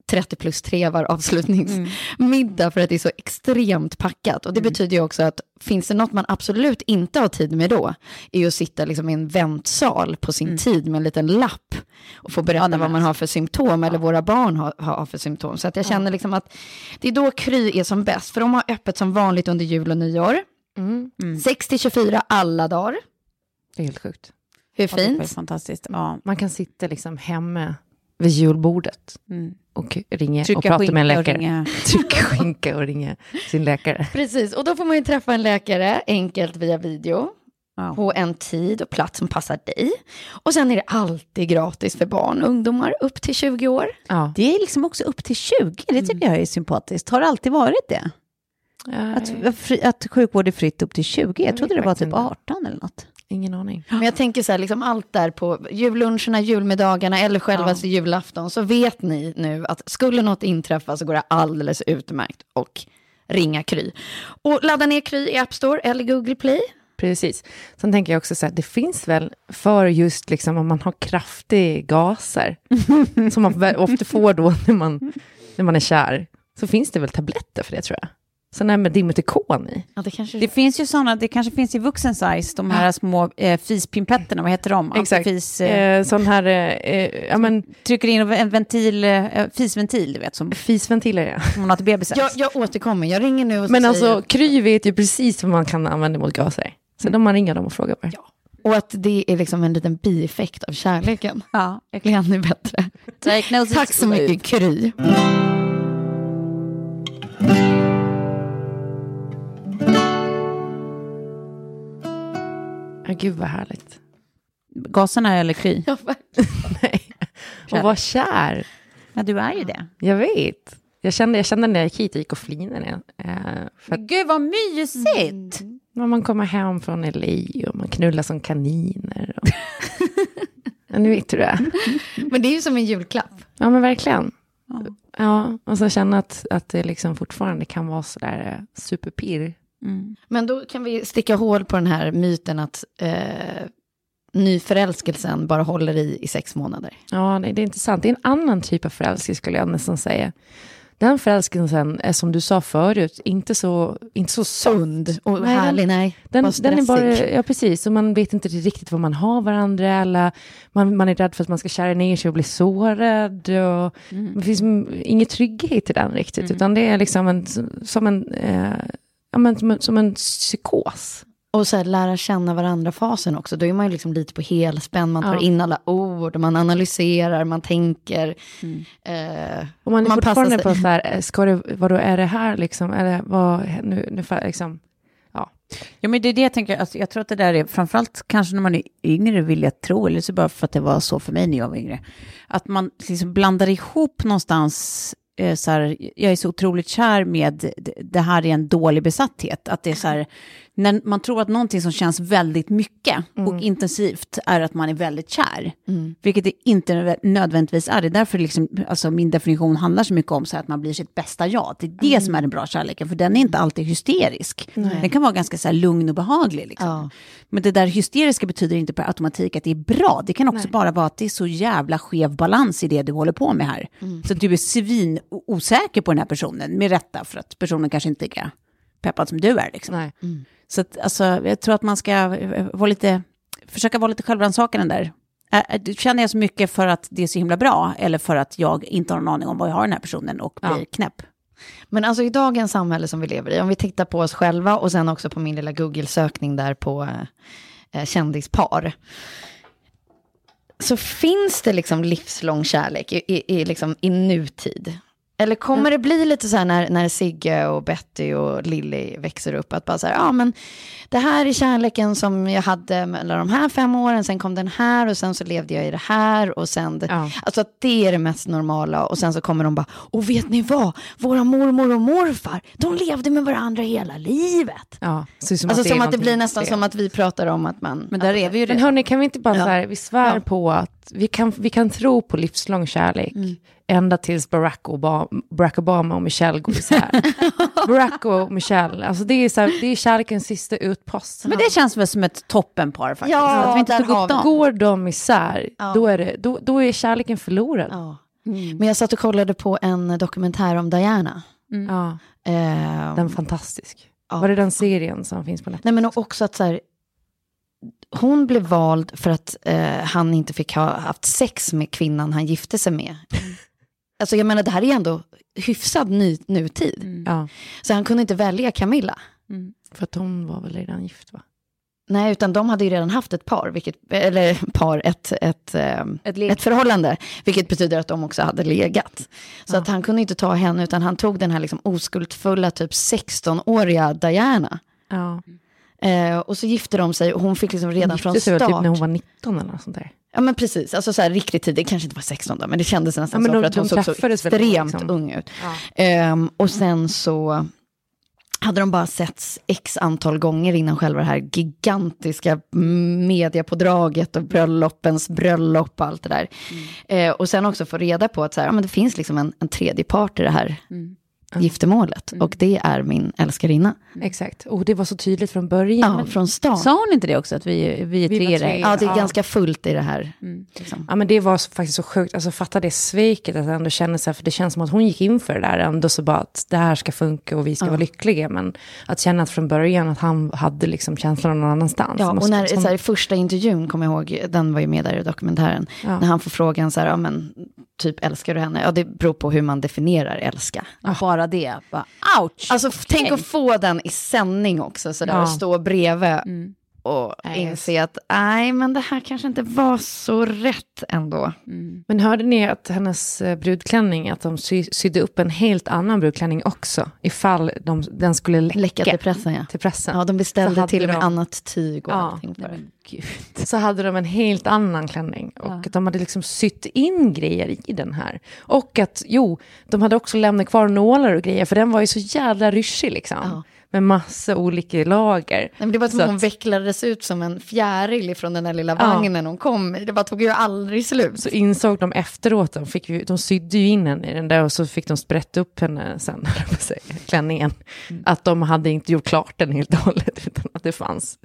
30 plus trevar avslutningsmiddag för att det är så extremt packat. Och det betyder ju också att finns det något man absolut inte har tid med då, är ju att sitta liksom i en väntsal på sin tid med en liten lapp och få berätta Ja, vad man har för symptom eller våra barn har, har för symptom. Så att jag känner liksom att det är då Kry är som bäst, för de har öppet som vanligt under jul och nyår. Mm. 6 till 24 alla dagar. Det är helt sjukt. Hur Ja, var fint? fantastiskt. Ja. Man kan sitta liksom hemma vid julbordet Mm. och ringa och Trycka prata med en läkare. Trycka skinka och ringa sin läkare. Precis, och då får man ju träffa en läkare enkelt via video. På en tid och plats som passar dig. Och sen är det alltid gratis för barn och ungdomar upp till 20 år. Ja. Det är liksom också upp till 20. Det tycker jag är sympatiskt. Har det alltid varit det? Att, att sjukvård är fritt upp till 20? Jag Jag trodde det var typ inte. 18 eller något. Ingen aning. Men jag tänker så här, liksom allt där på julluncherna, julmiddagarna eller självaste julafton så vet ni nu att skulle något inträffa så går det alldeles utmärkt och ringa Kry. Och ladda ner Kry i App Store eller Google Play. Precis. Sen tänker jag också så här, det finns väl för just liksom om man har kraftiga gaser, som man ofta får då när man, när man är kär, så finns det väl tabletter för det tror jag. Sådana här med Dimetikon i. Ja, det kanske... Det finns ju sådana, det kanske finns i vuxen size, de här små eh, fispimpetterna, vad heter de? Exakt. Antifis, eh, Eh, sån här, eh, eh, ja men, trycker in en ventil, eh, fisventil, du vet, som, fisventiler ja. som man har till bebisar. jag, jag återkommer, jag ringer nu och Men säger... alltså, Kry vet ju precis vad man kan använda mot gaser. Så då man ringer dem och frågar bara. Och att det är liksom en liten bieffekt av kärleken. Ja, Det blir ännu bättre. Tack så mycket Kry. Ja, gud vad härligt. gaserna eller Kry? Ja, verkligen. Nej. Och var kär. Ja, du är ju det. Jag vet. Jag kände, jag kände när jag gick hit, jag gick och flinade. Eh, för att Gud vad mysigt! när man kommer hem från LA och man knullar som kaniner. Och... ja, ni vet hur det. Men det är ju som en julklapp. Ja, men verkligen. Ja, och så känna att, att det liksom fortfarande kan vara sådär eh, superpirr. Men då kan vi sticka hål på den här myten att eh, nyförälskelsen bara håller i i sex månader. Ja, det, det är intressant. Det är en annan typ av förälskelse skulle jag nästan säga. Den förälskelsen är som du sa förut, inte så, inte så Sund och Nej, härlig, nej. Den, bara den är bara, ja precis, och man vet inte riktigt vad man har varandra, eller man, man är rädd för att man ska kära ner sig och bli sårad. Och Det finns ingen trygghet i den riktigt, utan det är liksom en, som en, eh, ja, men, som en, som en psykos. Och så här, lära känna varandra-fasen också. Då är man ju liksom lite på helspänn. Man tar Ja. in alla ord, man analyserar, man tänker. Mm. Eh, Och man är Man fortfarande på så här, eh, ska det, vadå, är det här liksom, eller vad, nu, nu, liksom, ja. Ja, men det är det jag tänker, alltså, jag tror att det där är, framförallt kanske när man är yngre vill jag tro, eller så bara för att det var så för mig när jag var yngre, att man liksom blandar ihop någonstans, eh, så här, jag är så otroligt kär med, det- det här är en dålig besatthet, att det är så här, när man tror att någonting som känns väldigt mycket och intensivt är att man är väldigt kär, vilket det inte nödvändigtvis är. Det är därför liksom, alltså min definition handlar så mycket om så att man blir sitt bästa jag. Det är det som är den bra kärleken, för den är inte alltid hysterisk. Den kan vara ganska så lugn och behaglig. Liksom. Ja. Men det där hysteriska betyder inte per automatik att det är bra. Det kan också bara vara att det är så jävla skev balans i det du håller på med här. Så att du är svin osäker på den här personen, med rätta, för att personen kanske inte är peppad som du är. Liksom. Nej. Så att, alltså, jag tror att man ska eh, vara lite, försöka vara lite självrannsakande där. Känner jag så mycket för att det är så himla bra eller för att jag inte har någon aning om vad jag har den här personen och blir Ja. knäpp? Men alltså i dagens samhälle som vi lever i, om vi tittar på oss själva och sen också på min lilla Google-sökning där på eh, kändispar. Så finns det liksom livslång kärlek i, i, i, liksom, i nutid? Eller kommer det bli lite så här när, när Sigge och Betty och Lilly växer upp, att bara så här, ja men det här är kärleken som jag hade mellan de här fem åren, sen kom den här och sen så levde jag i det här och sen, det, Ja. alltså att det är det mest normala och sen så kommer de bara, och vet ni vad, våra mormor och morfar, de levde med varandra hela livet. Ja, så som alltså är som att det blir nästan extremt. som att vi pratar om att man... Men där är vi ju Men hörni, kan vi inte bara Ja. så här, vi svär Ja. på att vi kan, vi kan tro på livslång kärlek ända tills Barack Obama, Barack Obama och Michelle går isär. Barack och Michelle, alltså det är, så här, det är kärlekens sista utpost. Men det känns väl som ett toppenpar faktiskt. Ja, att vi inte tog upp dem. Går de isär, Ja. då, är det, då, då är kärleken förlorad. Ja. Men jag satt och kollade på en dokumentär om Diana. Ja, Eh, den är fantastisk. ja. Var det den serien som finns på Netflix? Nej men också att så här, hon blev vald för att eh, han inte fick ha haft sex med kvinnan han gifte sig med. Alltså jag menar det här är ändå hyfsad ny, nutid. Ja, Så han kunde inte välja Camilla. för att hon var väl redan gift va? Nej, utan de hade ju redan haft ett par, vilket, eller par, ett, ett, ehm, Ett ett, förhållande, vilket betyder att de också hade legat. Så att han kunde inte ta henne, utan han tog den här liksom oskuldsfulla, typ 16-åriga Diana. Ja. Eh, och så gifte de sig och hon fick liksom redan Hon från väl start. typ när hon var 19 eller något sånt där. Ja men precis, alltså så här riktigt tid, det kanske inte var 16 då, men det kändes nästan Ja, men så de- för att hon såg så extremt liksom. ung ut. Ja. Ehm, och sen så hade de bara setts x antal gånger innan själva det här gigantiska mediapådraget och bröllopens bröllop och allt det där. Eh, och sen också få reda på att så här, ja, men det finns liksom en, en tredje part i det här giftermålet. Och det är min älskarinna. Exakt, och det var så tydligt från början. Ja, från stan. Sa hon inte det också, att vi, vi är Vi tre? tre. Ja, det är Ja. ganska fullt i det här. Liksom. Ja men det var så, faktiskt så sjukt, alltså fatta det sveket att ändå känna så här, för det känns som att hon gick in för det där ändå så bara att det här ska funka och vi ska vara lyckliga, men att känna att från början att han hade liksom känslan någon annanstans. Ja, och när, som- så här, första intervjun, kommer jag ihåg, den var ju med där i dokumentären, Ja. när han får frågan så här, ja men, typ älskar du henne? Ja, det beror på hur man definierar älska. Bara det, bara ouch. Alltså f- tänk att få den i sändning också, så där, Ja. och stå bredvid. Och Nej, inse att nej, men det här kanske inte var så rätt ändå. Men hörde ni att hennes eh, brudklänning, att de sy, sydde upp en helt annan brudklänning också, ifall de, den skulle läcka, Läcka till pressen, ja. till pressen. Ja, de beställde till och med de- annat tyg och Ja. allting. På det. Så hade de en helt annan klänning. Och de hade liksom sytt in grejer i den här. Och att, jo, de hade också lämnat kvar nålar och grejer, för den var ju så jävla ryschig liksom. Ja. Med massa olika lager. Nej, men det var som att hon vecklades ut som en fjäril från den där lilla Ja. vagnen hon kom i. Det bara tog ju aldrig slut. Så insåg de efteråt, de, fick ju, de sydde ju in henne i den där och så fick de sprätta upp henne sen, jag på att klänningen. De hade inte gjort klart den helt och hållet, utan att det fanns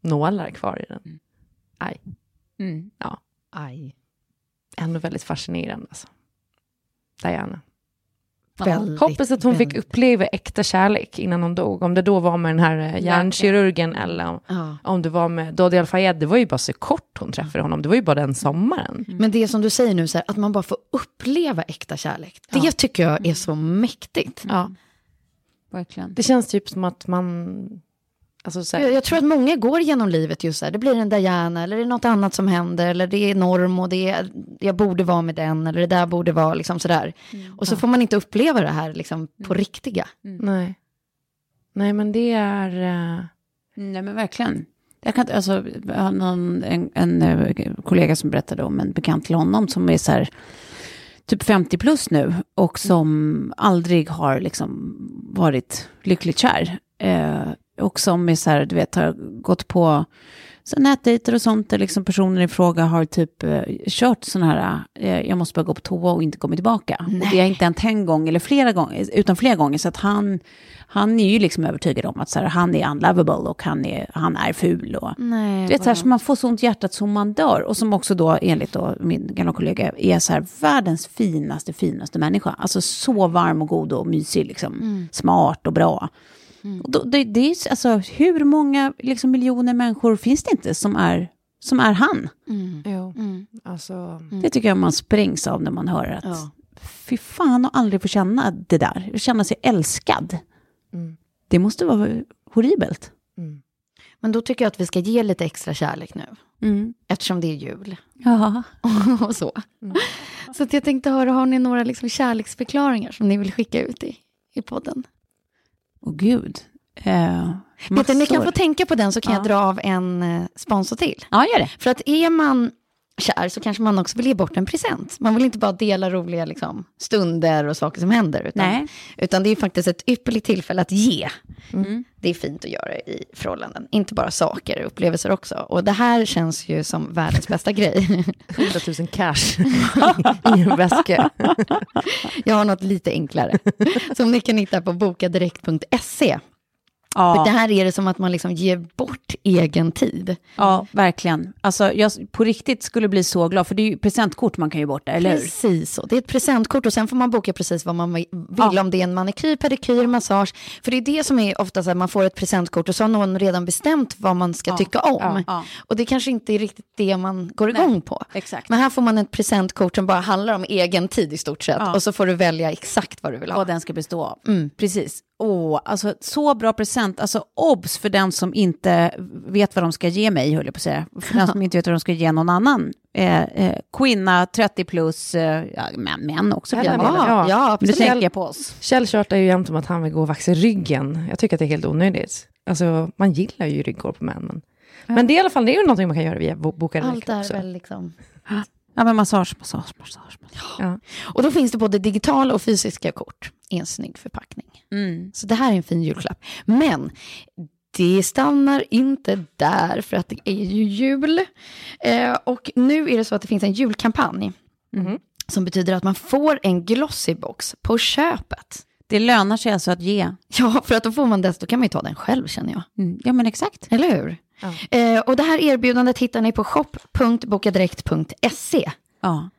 nålar kvar i den. Aj, Mm. ja, Aj. ändå väldigt fascinerande alltså. Diana. Väldigt, Hoppas att hon fick väldigt. uppleva äkta kärlek innan hon dog. Om det då var med den här eh, hjärnkirurgen eller om, Ja. om det var med Dodi Al-Fayed. Det var ju bara så kort hon träffade honom. Det var ju bara den sommaren. Men det som du säger nu, så här, att man bara får uppleva äkta kärlek. Det tycker jag är så mäktigt. Ja. Verkligen. Det känns typ som att man... Alltså så här, Jag, jag tror att många går genom livet just så här. Det blir en Diana eller det är något annat som händer. Eller det är norm och det är, jag borde vara med den. Eller det där borde vara liksom sådär. Och så får man inte uppleva det här liksom på riktiga. Nej. Nej, men det är... eh, Nej men verkligen. Jag kan alltså, jag har någon, en, en eh, kollega som berättade om en bekant till honom som är så här, typ 50 plus nu och som aldrig har liksom varit lyckligt kär. Eh, och som är så här, du vet, har gått på så nätdejter och sånt där liksom personen i fråga har typ eh, kört sådana här, eh, jag måste bara gå på toa och inte kommit tillbaka. Och det har inte hänt en gång eller flera gånger, utan flera gånger. Så att han, han är ju liksom övertygad om att så här, han är unlovable och han är, han är ful. Och, Nej, du vet, så, här, så man får så ont i hjärtat som man dör. Och som också då, enligt då, min gamla kollega, är så här, världens finaste, finaste människa. Alltså så varm och god och mysig, liksom. smart och bra. Och då, det, det är, alltså, hur många liksom, miljoner människor finns det inte som är, som är han? jo. Alltså, Det tycker jag man sprängs av när man hör att Ja. fy fan att aldrig få känna det där, känna sig älskad. Det måste vara horribelt. Men då tycker jag att vi ska ge lite extra kärlek nu. Mm. Eftersom det är jul. Ja. och så. Så att jag tänkte höra, har ni några liksom kärleksförklaringar som ni vill skicka ut i, i podden? Åh gud. Eh, Peter, ni kan få tänka på den så kan Ja. jag dra av en eh, sponsor till. Ja, gör det. För att är man kär så kanske man också vill ge bort en present. Man vill inte bara dela roliga liksom, stunder och saker som händer. Utan, Nej. utan det är faktiskt ett ypperligt tillfälle att ge. Mm. Det är fint att göra i förhållanden. Inte bara saker, upplevelser också. Och det här känns ju som världens bästa grej. 100 000 cash i en väska. Jag har något lite enklare. Som ni kan hitta på bokadirekt.se. För Ja, det här är det som att man liksom ger bort egen tid. ja, verkligen. Alltså, jag på riktigt skulle bli så glad, för det är ju presentkort man kan ge bort där, eller hur? Precis så. Det är ett presentkort och sen får man boka precis vad man vill. Ja. Om det är en manikyr, pedikyr, massage. För det är det som är ofta så att man får ett presentkort och så har någon redan bestämt vad man ska tycka om. ja, ja. Och det kanske inte är riktigt det man går igång på. exakt. Men här får man ett presentkort som bara handlar om egen tid i stort sett. Ja. Och så får du välja exakt vad du vill ha. Vad den ska bestå av. Precis. Åh, alltså så bra present. Alltså obs för den som inte vet vad de ska ge mig, höll jag på att säga. För den som inte vet vad de ska ge någon annan. Eh, eh, kvinna, 30 plus, eh, ja, män, män också. för Ja, ja, ja, Men nu absolut. tänker jag på oss. Kjell tjatar ju jämt om att han vill gå och vaxa ryggen. Jag tycker att det är helt onödigt. Alltså, man gillar ju ryggkår på män. Men, men det är i alla fall det är ju någonting man kan göra via Bo- Boka Allt är också. väl liksom... Ja, men massage, massage, massage. massage. Ja. Och då finns det både digitala och fysiska kort i en snygg förpackning. Mm. Så det här är en fin julklapp. Men det stannar inte där för att det är ju jul. Eh, och nu är det så att det finns en julkampanj. Som betyder att man får en glossybox på köpet. Det lönar sig alltså att ge. Ja, för att då får man det, då kan man ju ta den själv känner jag. Mm. Ja, men exakt. Eller hur? Eh, och det här erbjudandet hittar ni på shop.bokadirekt.se. Ja.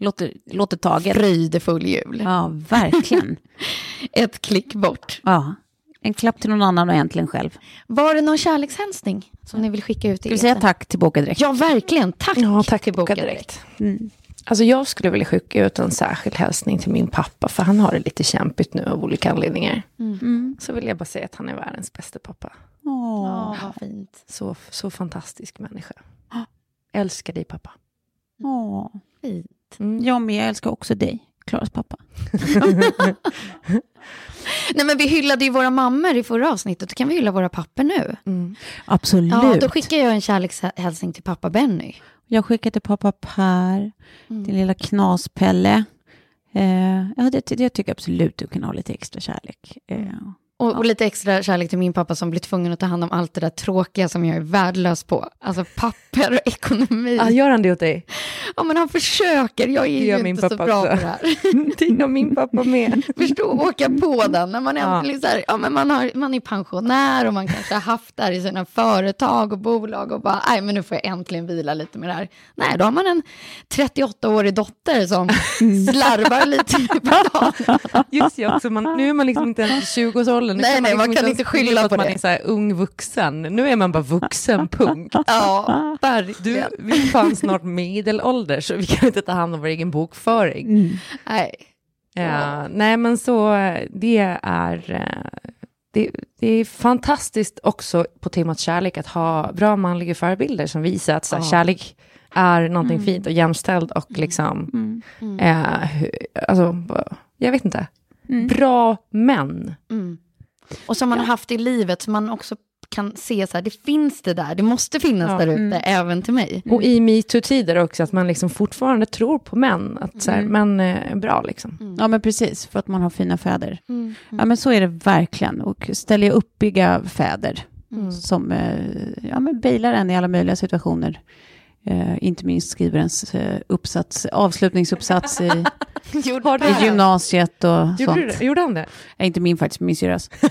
Låter, låter taget. Frydefull jul. Ja, verkligen. Ett klick bort. Ja. En klapp till någon annan och en till en själv. Var det någon kärlekshälsning som ni vill skicka ut Ska vi säga tack till Boka Direkt? Ja, verkligen. Tack, Ja, tack till Boka Boka Direkt. Mm. Alltså jag skulle vilja skicka ut en särskild hälsning till min pappa, för han har det lite kämpigt nu av olika anledningar. Så vill jag bara säga att han är världens bästa pappa. Åh. Ja, vad fint. Så, så fantastisk människa. Älskar dig pappa. Åh. fint. Mm. Jag med, jag älskar också dig, Klaras pappa. Nej, men vi hyllade ju våra mammor i förra avsnittet. Då kan vi hylla våra pappor nu. Mm. Absolut. Ja, då skickar jag en kärlekshälsning till pappa Benny. Jag skickar till pappa Per, Mm. till lilla knaspelle. Eh, ja, det, det tycker jag absolut du kan ha lite extra kärlek. Eh, Och, och lite extra kärlek till min pappa som blir tvungen att ta hand om allt det där tråkiga som jag är värdelös på. Alltså papper och ekonomi. Ja, gör han det åt dig? Ja, men han försöker. Jag är ju inte så bra också. på det här. Det gör min pappa med. Förstå åka på den när man, Ja. äntligen så här, ja, men man, har, man är pensionär och man kanske har haft det här i sina företag och bolag och bara, nej men nu får jag äntligen vila lite med det här. Nej, då har man en 38-årig dotter som slarvar lite med betalningarna. Just det, också, man, nu är man liksom inte ens i 20-årsåldern. Nu Nej, nej, man kan ens inte skylla på på att man det. är så här ung vuxen. Nu är man bara vuxen, punkt. Ja, Du, verkligen. vi är fan snart medelålder så vi kan inte ta hand om vår egen bokföring. Nej. Ja, nej men så det är, eh, det, det är fantastiskt också på temat kärlek att ha bra manliga förebilder som visar att så här, Ja. kärlek är någonting fint och jämställd och liksom, eh, hu- alltså, jag vet inte, bra män. Mm. Och som man har haft i livet, som man också kan se så här, det finns det där, det måste finnas Ja. där ute, även till mig. Och i metoo-tider också, att man liksom fortfarande tror på män, att så här, män är bra liksom. Ja, men precis, för att man har fina fäder. Mm. Ja, men så är det verkligen. Och ställer jag uppbygga fäder Mm. som eh, ja, men bailar en i alla möjliga situationer. Eh, inte minst skriver ens eh, uppsats, avslutningsuppsats i, Gjorde i gymnasiet och Gjorde, sånt. du det? Gjorde han det? Eh, inte min faktiskt, min syrras.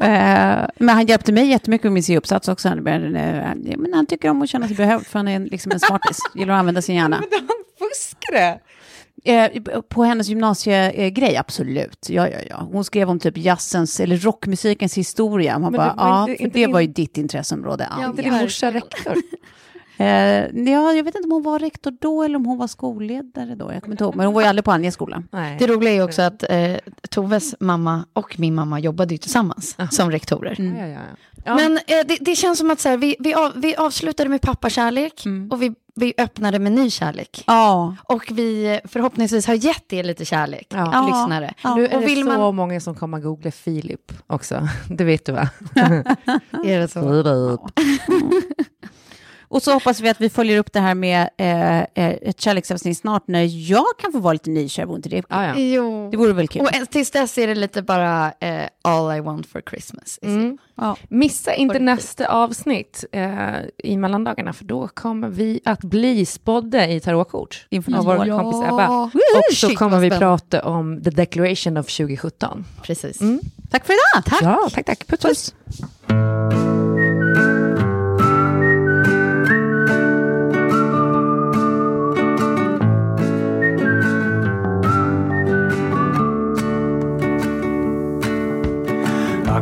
eh, men han hjälpte mig jättemycket med min C-uppsats också. Han, eh, han- ja, men han tycker om att känna sig behövd, för han är liksom en smartis. Gillar att använda sin hjärna. Men han fuskade! Eh, på hennes gymnasiegrej, absolut. Ja, ja, ja. Hon skrev om typ jazzens eller rockmusikens historia. Man Men bara, det- ja, det- för inte det din- var ju ditt intresseområde. Ja. Ja, inte din morsa rektor? Eh, ja, jag vet inte om hon var rektor då eller om hon var skolledare då. Jag kommer inte ihåg, men hon var ju aldrig på Anjas skola. Nej. Det roliga är ju också att eh, Toves mamma och min mamma jobbade ju tillsammans som rektorer. Ja, ja, ja. Ja. Men eh, det, det känns som att så här, vi, vi, av, vi avslutade med pappakärlek och vi, vi öppnade med ny kärlek. Ja, Och vi eh, förhoppningsvis har gett er lite kärlek, Ja. Lyssnare. Ja. Nu är Och det vill så man- många som kommer googla Filip också. Det vet du va? Är det så? Filip. och så hoppas vi att vi följer upp det här med eh, eh, ett kärleksavsnitt snart när jag kan få vara lite nykär. Vore inte det? Ja, ja. Jo. Det vore väl kul? Och tills dess är det lite bara eh, all I want for Christmas. Mm. Ja. Missa inte nästa avsnitt eh, i mellandagarna, för då kommer vi att bli spådda i tarotkort Inför av vår nästa år. kompis Ebba. Och så Shit, kommer vi prata om The Declaration of 2017. Precis. Mm. Tack för idag! Tack. Ja, tack, tack. Puss, puss. I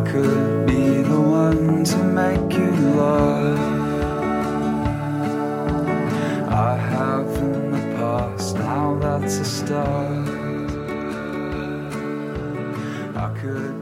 could be the one to make you love. I have in the past, now that's a start. I could